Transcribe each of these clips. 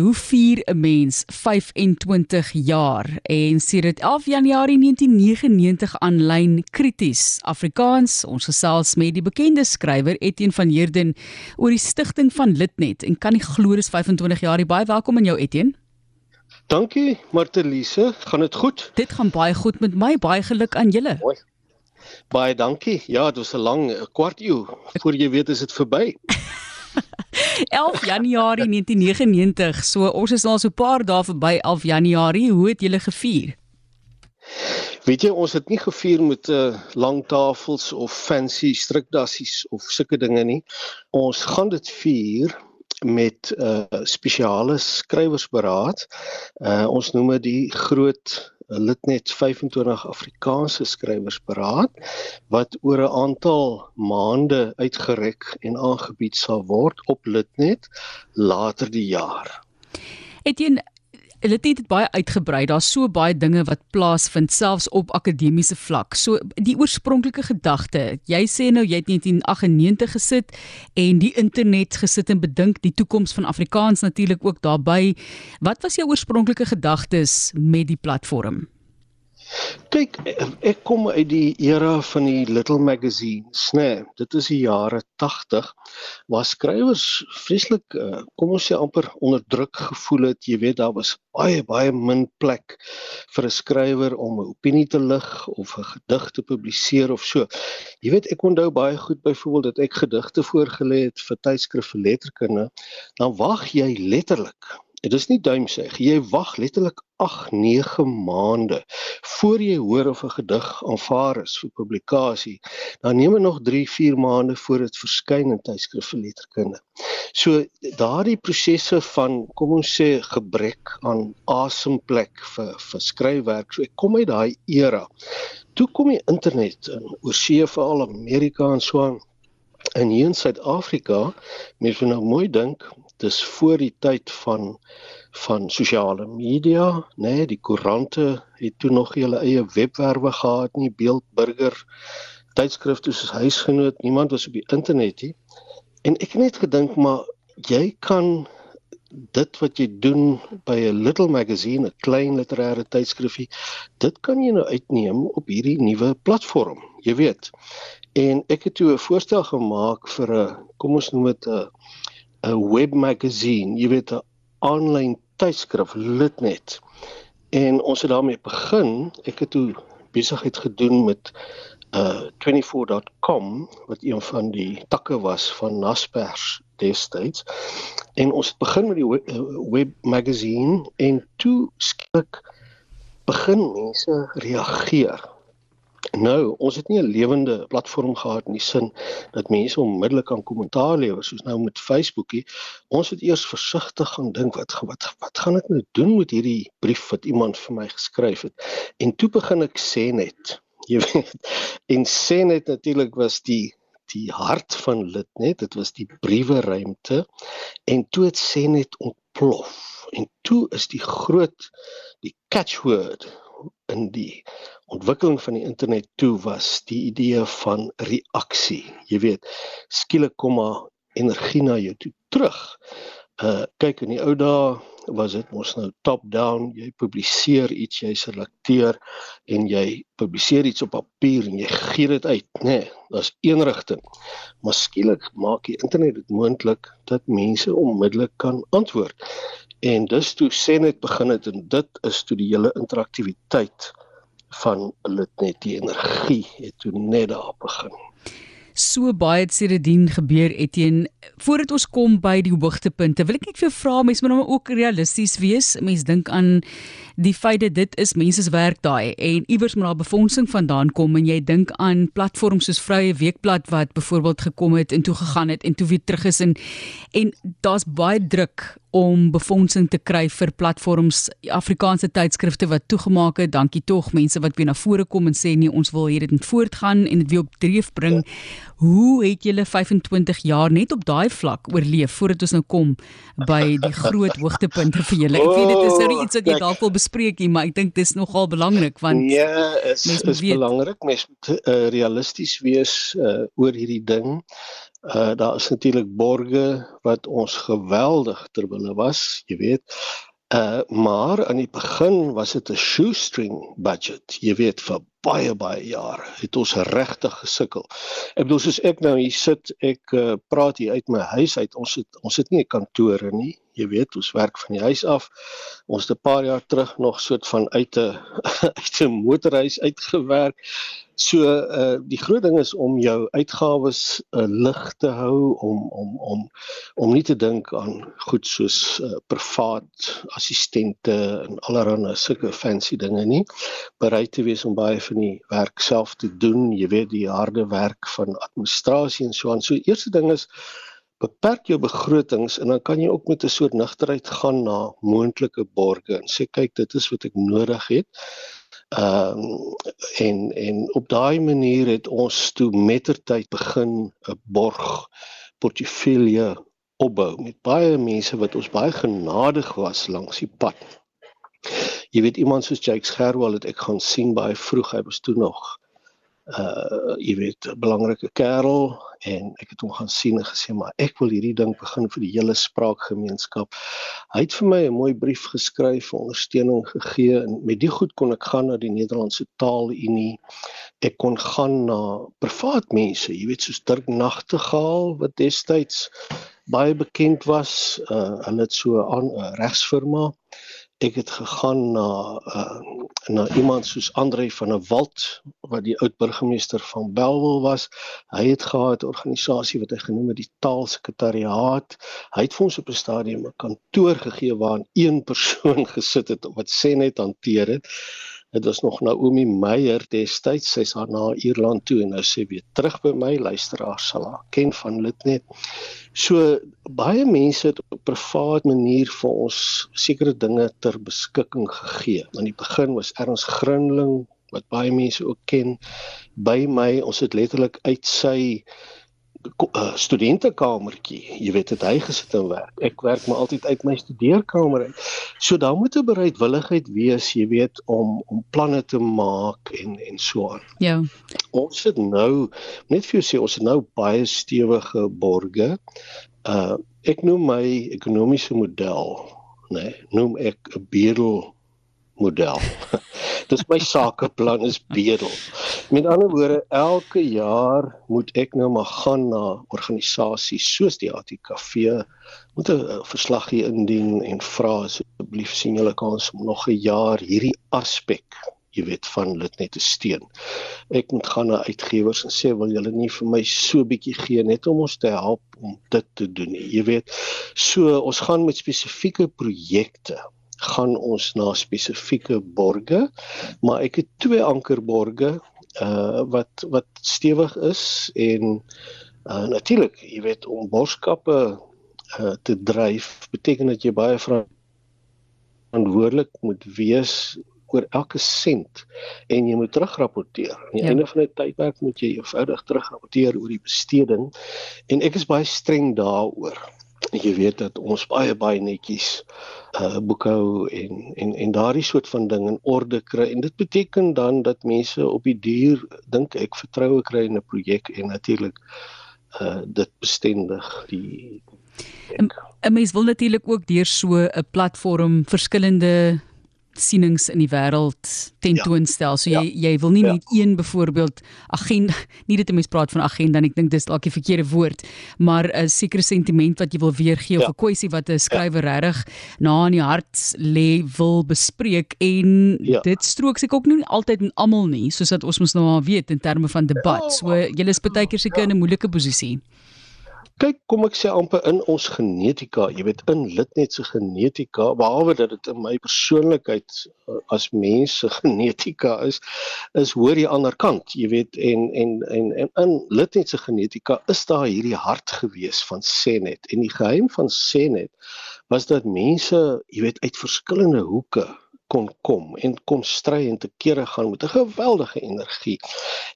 Hoe vier 'n mens 25 jaar? En sedert 11 Januarie 1999 aanlyn krities Afrikaans ons gesels met die bekende skrywer Etienne van Heerden oor die stigting van Litnet. En kan nie glo dis 25 jaar. Baie welkom aan jou Etienne. Dankie Martelise. Gaan dit goed? Dit gaan baie goed met my. Baie geluk aan julle. Mooi. Baie dankie. Ja dit was 'n lang kwart eeu voor jy weet is dit verby 11 Januarie 1999. So ons is al so 'n paar dae verby 11 Januarie. Hoe het julle gevier? Weet jy, ons het nie gevier met 'n uh, lang tafels of fancy strikdassies of sulke dinge nie. Ons gaan dit vier met 'n uh, spesiale skrywersberaad. Uh, ons noem dit die groot Litnet 25 Afrikaanse skrywers beraad wat oor 'n aantal maande uitgereik en aangebied sal word op Litnet later die jaar. Etienne Hulle het dit baie uitgebrei. Daar's so baie dinge wat plaasvind selfs op akademiese vlak. So die oorspronklike gedagte. Jy sê nou jy het 1998 gesit en die internet gesit en bedink die toekoms van Afrikaans natuurlik ook daarbey. Wat was jou oorspronklike gedagtes met die platform? Kyk, ek kom uit die era van die little magazines, nê. Nee, dit is die jare 80 waar skrywers vreeslik eh, kom ons sê amper onder druk gevoel het. Jy weet daar was baie baie min plek vir 'n skrywer om 'n opinie te lig of 'n gedig te publiseer of so. Jy weet ek onthou baie goed byvoorbeeld dat ek gedigte voorgelê het vir tydskrif vir letterkunde. Dan wag jy letterlik Dit is nie duimseg. Jy wag letterlik 8, 9 maande voor jy hoor of 'n gedig aanvaar is vir publikasie. Dan neem dit nog 3, 4 maande voor dit verskyn in tydskrif vir letterkunde. So daardie prosesse van kom ons sê gebrek aan asemplek vir vir skryfwerk. So ek kom uit daai era. Toe kom die internet in oorsee veral Amerika en so aan. En hier in Suid-Afrika, mens moet nou mooi dink, dis voor die tyd van van sosiale media, nê, nee, die koerante het toe nog hulle eie webwerwe gehad, nie beeldburger tydskrifte soos huisgenoot, niemand was op die internet nie. En ek het net gedink maar jy kan dit wat jy doen by 'n little magazine, 'n klein literêre tydskrifie, dit kan jy nou uitneem op hierdie nuwe platform, jy weet. En ek het toe 'n voorstel gemaak vir 'n kom ons noem dit 'n 'n webmagazine, jy weet 'n aanlyn tydskrif Litnet. En ons het daarmee begin. Ek het toe besigheid gedoen met uh 24.com wat een van die takke was van Naspers destyds. En ons het begin met die webmagazine web en toe skielik begin mense reageer. Nou, ons het nie 'n lewende platform gehad in die sin dat mense onmiddellik kan kommentaar lewer soos nou met Facebookie. Ons het eers versigtig gaan dink wat wat wat gaan ek nou doen met hierdie brief wat iemand vir my geskryf het. En toe begin ek sê net, jy weet, en sê net natuurlik was die die hart van lid net, dit was die briewe ruimte en toe het sê net ontplof. En toe is die groot die catchword in die ontwikkeling van die internet toe was die idee van reaksie. Jy weet, skielik kom maar energie na jou toe terug. Uh kyk in die ou dae was dit mos nou top down, jy publiseer iets, jy selekteer en jy publiseer iets op papier en jy gee dit uit, nê. Nee, Daar's een rigting. Maar skielik maak die internet dit moontlik dat mense onmiddellik kan antwoord. En dus toe sê net begin het en dit is toe die hele interaktiwiteit van dit net die energie het toe net daar begin. So baie het sedertdien gebeur Etienne. Voordat ons kom by die hoogtepunte, wil ek net vir jou vra, mens moet nou ook realisties wees. Mens dink aan die feit dat dit is mense se werk daai en iewers moet daar befondsing vandaan kom en jy dink aan platforms soos Vrye Weekblad wat byvoorbeeld gekom het en toe gegaan het en toe weer terug is en en daar's baie druk om befondsing te kry vir platforms Afrikaanse tydskrifte wat toegemaak het. Dankie tog mense wat weer na vore kom en sê nee, ons wil hierdie moet voortgaan en dit weer op dreef bring. Hoe het julle 25 jaar net op daai vlak oorleef voordat ons nou kom by die groot hoogtepunte vir julle? Ek weet dit is nou iets wat jy dalk wil bespreek nie, maar ek dink dis nogal belangrik want Ja, is is belangrik. Mens moet uh, realisties wees uh, oor hierdie ding. Uh daar is natuurlik borge wat ons geweldig terwille was, jy weet. Uh maar aan die begin was dit 'n shoestring budget. Jy weet vir baie baie jare het ons regtig gesukkel. Ek bedoel soos ek nou hier sit, ek uh, praat hier uit my huis uit. Ons het ons het nie 'n kantoor nie. Jy weet, ons werk van die huis af. Ons het 'n paar jaar terug nog soort van uit 'n uit 'n motorhuis uitgewerk. So uh die groot ding is om jou uitgawes uh, lig te hou om om om om nie te dink aan goed soos uh, privaat assistente en allerlei sulke fancy dinge nie. Bereid te wees om baie van die werk self te doen, jy weet die harde werk van administrasie en so aan. So eerste ding is beperk jou begrotings en dan kan jy ook met 'n soort nugterheid gaan na moontlike borge en sê kyk dit is wat ek nodig het. Ehm um, en en op daai manier het ons toe mettertyd begin 'n borg portefeulje opbou met baie mense wat ons baie genadig was langs die pad. Jy weet iemand soos Jake Scherwell het ek gaan sien baie vroeg, hy was toe nog uh jy weet 'n belangrike kerel en ek het hom gaan sien en gesê maar ek wil hierdie ding begin vir die hele spraakgemeenskap. Hy het vir my 'n mooi brief geskryf ondersteuning gegee en met die goed kon ek gaan na die Nederlandse Taalunie. Ek kon gaan na privaat mense, jy weet soos Dirk Nagtegaal wat destyds baie bekend was. Uh hulle het so 'n uh, regsfirma ek het gegaan na uh, na iemand soos Andre van der Walt wat die oud burgemeester van Belwel was. Hy het gehad 'n organisasie wat hy genoem het die Taalsekretariaat. Hy het vir ons op 'n stadium 'n kantoor gegee waarin een persoon gesit het wat sê net hanteer het. Dit was nog Naomi Meyer destyds, sy's haar na Ierland toe en nou sê weer terug by my luisteraar sal haar ken van Litnet. So baie mense het op 'n privaat manier vir ons sekere dinge ter beskikking gegee. Aan die begin was Erns Grinling wat baie mense ook ken by my. Ons het letterlik uit sy studentekamertjie. Jy weet dit hy gesit en werk. Ek werk maar altyd uit my studeerkamer uit. So daar moet 'n bereidwilligheid wees, jy weet, om om planne te maak en en so aan. Ja. Ons het nou net vir jou sê ons het nou baie stewige borge. Uh ek noem my ekonomiese model, né? Nee, noem ek 'n bedel model. Dis my sakeplan is bedel. Met ander woorde, elke jaar moet ek nou maar gaan na organisasies soos die ATKV moet 'n verslag hier indien en vra asseblief sien julle kans om nog 'n jaar hierdie aspek jy weet van dit net te steun. Ek moet gaan na uitgewers en sê wil julle nie vir my so bietjie gee net om ons te help om dit te doen nie. Jy weet, so ons gaan met spesifieke projekte gaan ons na spesifieke borge, maar ek het twee ankerborge uh wat wat stewig is en uh natuurlik, jy weet om borskappe uh te dryf beteken dat jy baie verantwoordelik moet wees oor elke sent en jy moet terugrapporteer. Aan die ja. einde van die tydperk moet jy eenvoudig terugrapporteer oor die besteding en ek is baie streng daaroor jy weet dat ons baie baie netjies uh boekhou en en en daardie soort van ding in orde kry. En dit beteken dan dat mense op die duur dink ek vertroue kry in 'n projek en natuurlik uh dit bestendig die 'n mens wil natuurlik ook deur so 'n platform verskillende sienings in die wêreld tentoonstel. So jy ja. jy wil nie ja. net een byvoorbeeld agenda nie dit 'n mens praat van agenda en ek dink dis dalk die verkeerde woord, maar 'n sekere sentiment wat jy wil weergee ja. of 'n kwessie wat 'n skrywer ja. regtig na in die hart lê wil bespreek en ja. dit strook seker ook nie altyd met almal nie, soos dat ons mos nou al weet in terme van debat. Ja, so jy is baie keer seker ja. in 'n moeilike posisie kyk kom ek sê amper in ons genetika, jy weet in Litnet se genetika, behalwe dat dit in my persoonlikheid eh, as mens se genetika is, is hoor jy ander kant, jy weet en en en, en in Litnet se genetika is daar hierdie hart gewees van Senet en die geheim van Senet was dat mense, jy weet uit verskillende hoeke kon kom en kon stry en te kere gaan met 'n geweldige energie.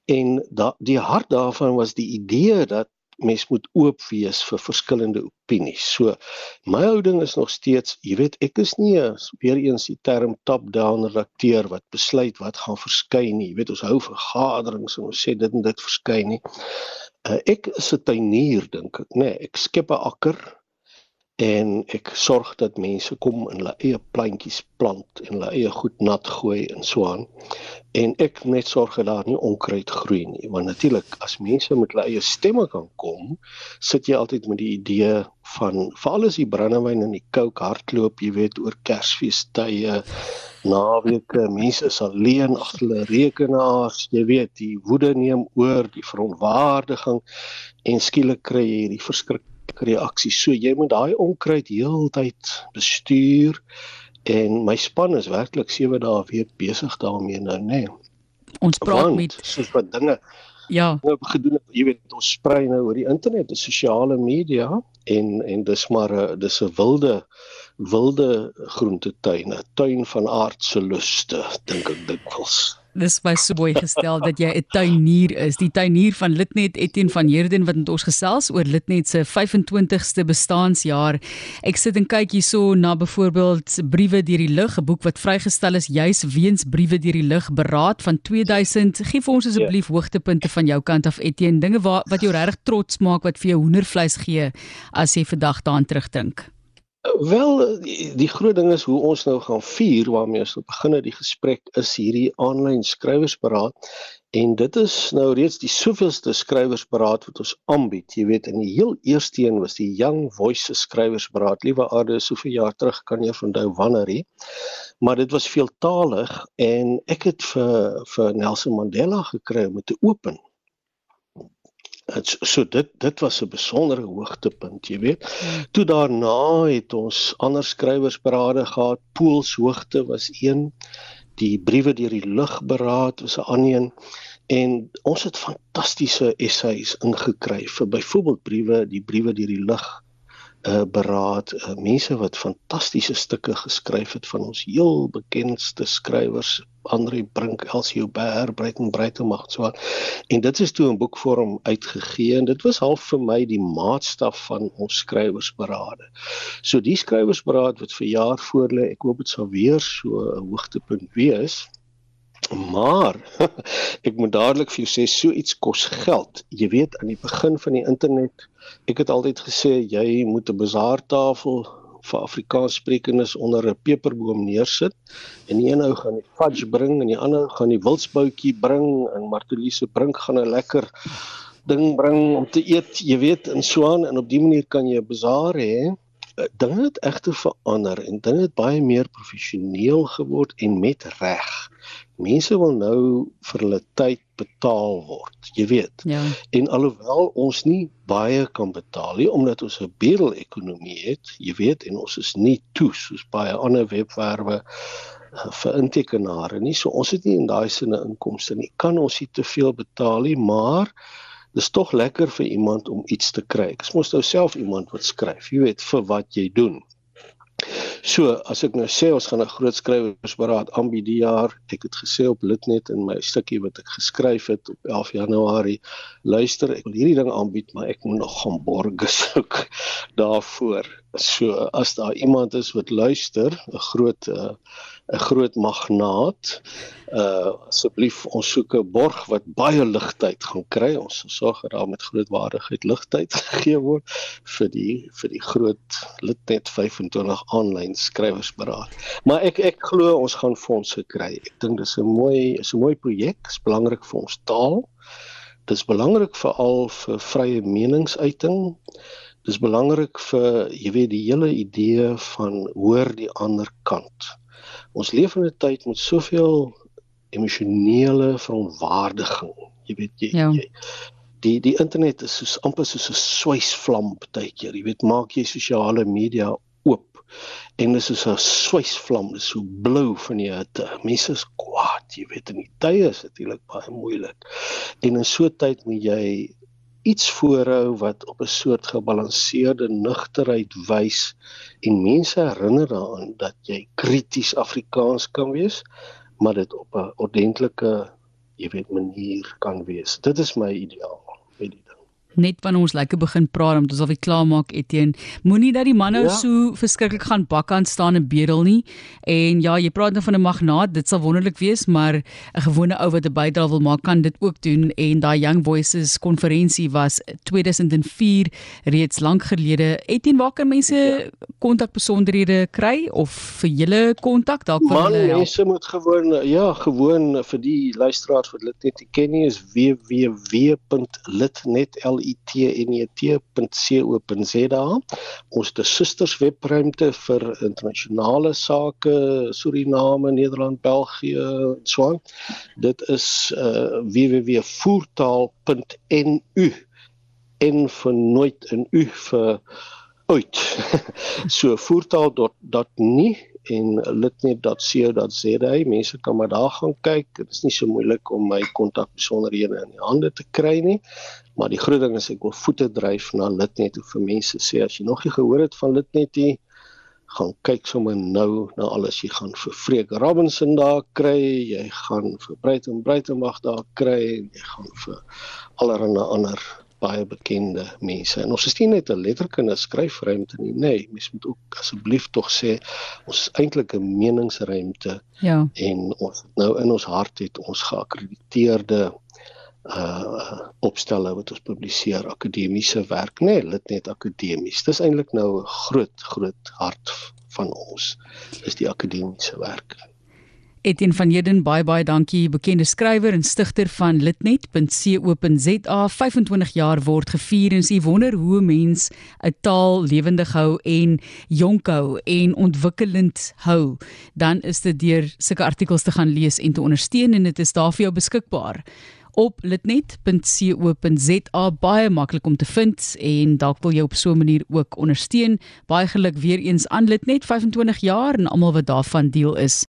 En da die hart daarvan was die idee dat mens moet oop wees vir verskillende opinies. So my houding is nog steeds, jy weet, ek is nie weer eens die term top-down redakteur wat besluit wat gaan verskyn nie. Jy weet, ons hou vergaderings en ons sê dit en dit verskyn nie. Uh, ek is 'n tuinier dink ek, nê. Nee, ek skep 'n akker en ek sorg dat mense kom in hulle eie plantjies plant en hulle eie goed nat gooi en so aan. En ek net sorg dat daar nie onkruid groei nie, want natuurlik as mense met hulle eie stemme kan kom, sit jy altyd met die idee van veral as die brandewyn en die kook hardloop, jy weet oor Kersfeestye, naweke, mense is alleen agter hulle rekenaars, jy weet, die woede neem oor, die verontwaardiging en skielik kry jy hierdie verskrik reaksies. So jy moet daai onkruid heeltyd bestuur en my span is werklik 7 dae 'n week besig daarmee nou, nê. Nee. Ons praat Want, met soos wat dinge Ja. Nou gedoen het, jy weet ons sprei nou oor die internet, die sosiale media en en dis maar 'n dis 'n wilde wilde groentetuin, 'n tuin van aardse luste, dink ek dikwels dis my so mooi gestel dat jy 'n tuinier is. Die tuinier van Litnet Etienne van Heerden wat met ons gesels oor Litnet se 25ste bestaanjaar. Ek sit en kyk hierso na byvoorbeeld Briewe deur die lug, 'n boek wat vrygestel is juis weens Briewe deur die lug beraad van 2000. Gee vir ons asseblief ja. hoogtepunte van jou kant af Etienne, dinge waar wat jou regtig trots maak wat vir jou hoendervleis gee as jy vandag daaraan terugdink. Wel die, die groot ding is hoe ons nou gaan vier waarmee ons begin die gesprek is hierdie aanlyn skrywersberaad en dit is nou reeds die soveelste skrywersberaad wat ons aanbied. Jy weet in die heel eerste een was die Young Voices skrywersberaad. Liewe Aarde, soveel jaar terug kan jy onthou wanneer hy. Maar dit was veeltaalig en ek het vir vir Nelson Mandela gekry om te open so dit dit was 'n besondere hoogtepunt, jy weet. Toe daarna het ons ander skrywersberade gehad. Pools hoogte was een. Die briewe deur die lug beraad was 'n ander een. En ons het fantastiese essays ingekry vir byvoorbeeld briewe, die briewe deur die lug uh, beraad uh, mense wat fantastiese stukke geskryf het van ons heel bekendste skrywers Andre Brink, Elsie Huber, Breiten Breitenmag so. En dit is toe in boekvorm uitgegee en dit was half vir my die maatstaf van ons skrywersberade. So die skrywersberaad wat vir jaar voor lê, ek hoop dit sal weer so 'n hoogtepunt wees. Maar ek moet dadelik vir jou sê so iets kos geld. Jy weet aan die begin van die internet, ek het altyd gesê jy moet 'n bazaartafel vir Afrikaans sprekendes onder 'n peperboom neersit en die een ou gaan die fudge bring en die ander gaan die wildsboutjie bring en Marteliese bring gaan 'n lekker ding bring om te eet, jy weet, in Swaan en op dië manier kan jy 'n bazaar hê. Dinge het egter verander en dinge het baie meer professioneel geword en met reg mense wil nou vir hulle tyd betaal word, jy weet. Ja. En alhoewel ons nie baie kan betaal nie omdat ons 'n bedel-ekonomie het, jy weet, en ons is nie toe soos baie ander webwerwe uh, vir intekenare nie. So ons het nie in daai sinne inkomste nie. Kan ons nie te veel betaal nie, maar dis tog lekker vir iemand om iets te kry. Ek mos nou self iemand wat skryf, jy weet, vir wat jy doen. So, as ek nou sê ons gaan 'n groot skrywersberaad aanbied die jaar, ek het gesê op Litnet in my stukkie wat ek geskryf het op 11 Januarie, luister, ek wil hierdie ding aanbied, maar ek moet nog gaan borg soek daarvoor. So, as daar iemand is wat luister, 'n groot 'n uh, groot magnaat, uh asseblief ons soek 'n borg wat baie ligtyd gaan kry. Ons sal sorg dat daar met groot waardigheid ligtyd gegee word vir die vir die groot Litnet 25 aanlyn skrywersberaad. Maar ek ek glo ons gaan fondse kry. Ek dink dis 'n mooi is 'n mooi projek. Dit is belangrik vir ons taal. Dit is belangrik veral vir vrye meningsuiting. Dit is belangrik vir jy weet die hele idee van hoor die ander kant. Ons leef in 'n tyd met soveel emosionele verontwaardiging. Jy weet jy, ja. jy die die internet is soos amper soos 'n swysvlam baie keer. Jy weet maak jy sosiale media oop en dit is soos 'n swysvlam, dit is so blou van die hitte. Mense is kwaad, jy weet in die tye is natuurlik baie moeilik. En in so 'n tyd moet jy iets voorhou wat op 'n soort gebalanseerde nugterheid wys en mense herinner daaraan dat jy krities Afrikaans kan wees maar dit op 'n ordentlike jy weet manier kan wees. Dit is my ideaal. Net wanneer ons lekker begin praat om dit alweer klaar maak Etienne moenie dat die man nou ja. so verskriklik gaan bakkant staan en bedel nie en ja jy praat nou van 'n magnaat dit sal wonderlik wees maar 'n gewone ou wat 'n bydrae wil maak kan dit ook doen en daai Young Voices konferensie was 2004 reeds lank gelede Etienne waar kan mense ja. kontak ja. besonderhede kry of vir julle kontak dalk vir hulle mense moet gewoon ja gewoon vir die luisteraars wat dit net ken nie is www.litnet.l itnet.co.za. Ons het 'n susters webruimte vir internasionale sake, Suriname, Nederland, België en so aan. Dit is uh, www.voertaal.nu en vir nooit in u vir uit. so voertaal.nu en litnet.co.za. Mense kan maar daar gaan kyk. Dit is nie so moeilik om my kontak besonderhede in die hande te kry nie. Maar die groot ding is ek wil voete dryf na Litnet of vir mense sê as jy nog nie gehoor het van Litnet nie, gaan kyk sommer nou na alles jy gaan vir Freek Robinson daar kry, jy gaan vir Breiten Breitenwag daar kry en jy gaan vir allerlei ander baie bekende mense. En ons is nie net 'n letterkunde skryfruimte nie, nê. Nee, mens moet ook asseblief tog sê ons is eintlik 'n meningsruimte. Ja. En ons nou in ons hart het ons geakkrediteerde uh opstelle wat ons publiseer akademiese werk nê nee, dit net akademies dis eintlik nou 'n groot groot hart van ons is die akademiese werk Etienne van Heerden baie baie dankie. Bekende skrywer en stigter van litnet.co.za 25 jaar word gevier en sy wonder hoe mens 'n taal lewendig hou en jonk hou en ontwikkelend hou. Dan is dit deur sulke artikels te gaan lees en te ondersteun en dit is daar vir jou beskikbaar. Op litnet.co.za baie maklik om te vind en dalk wil jy op so 'n manier ook ondersteun. Baie geluk weer eens aan litnet 25 jaar en almal wat daarvan deel is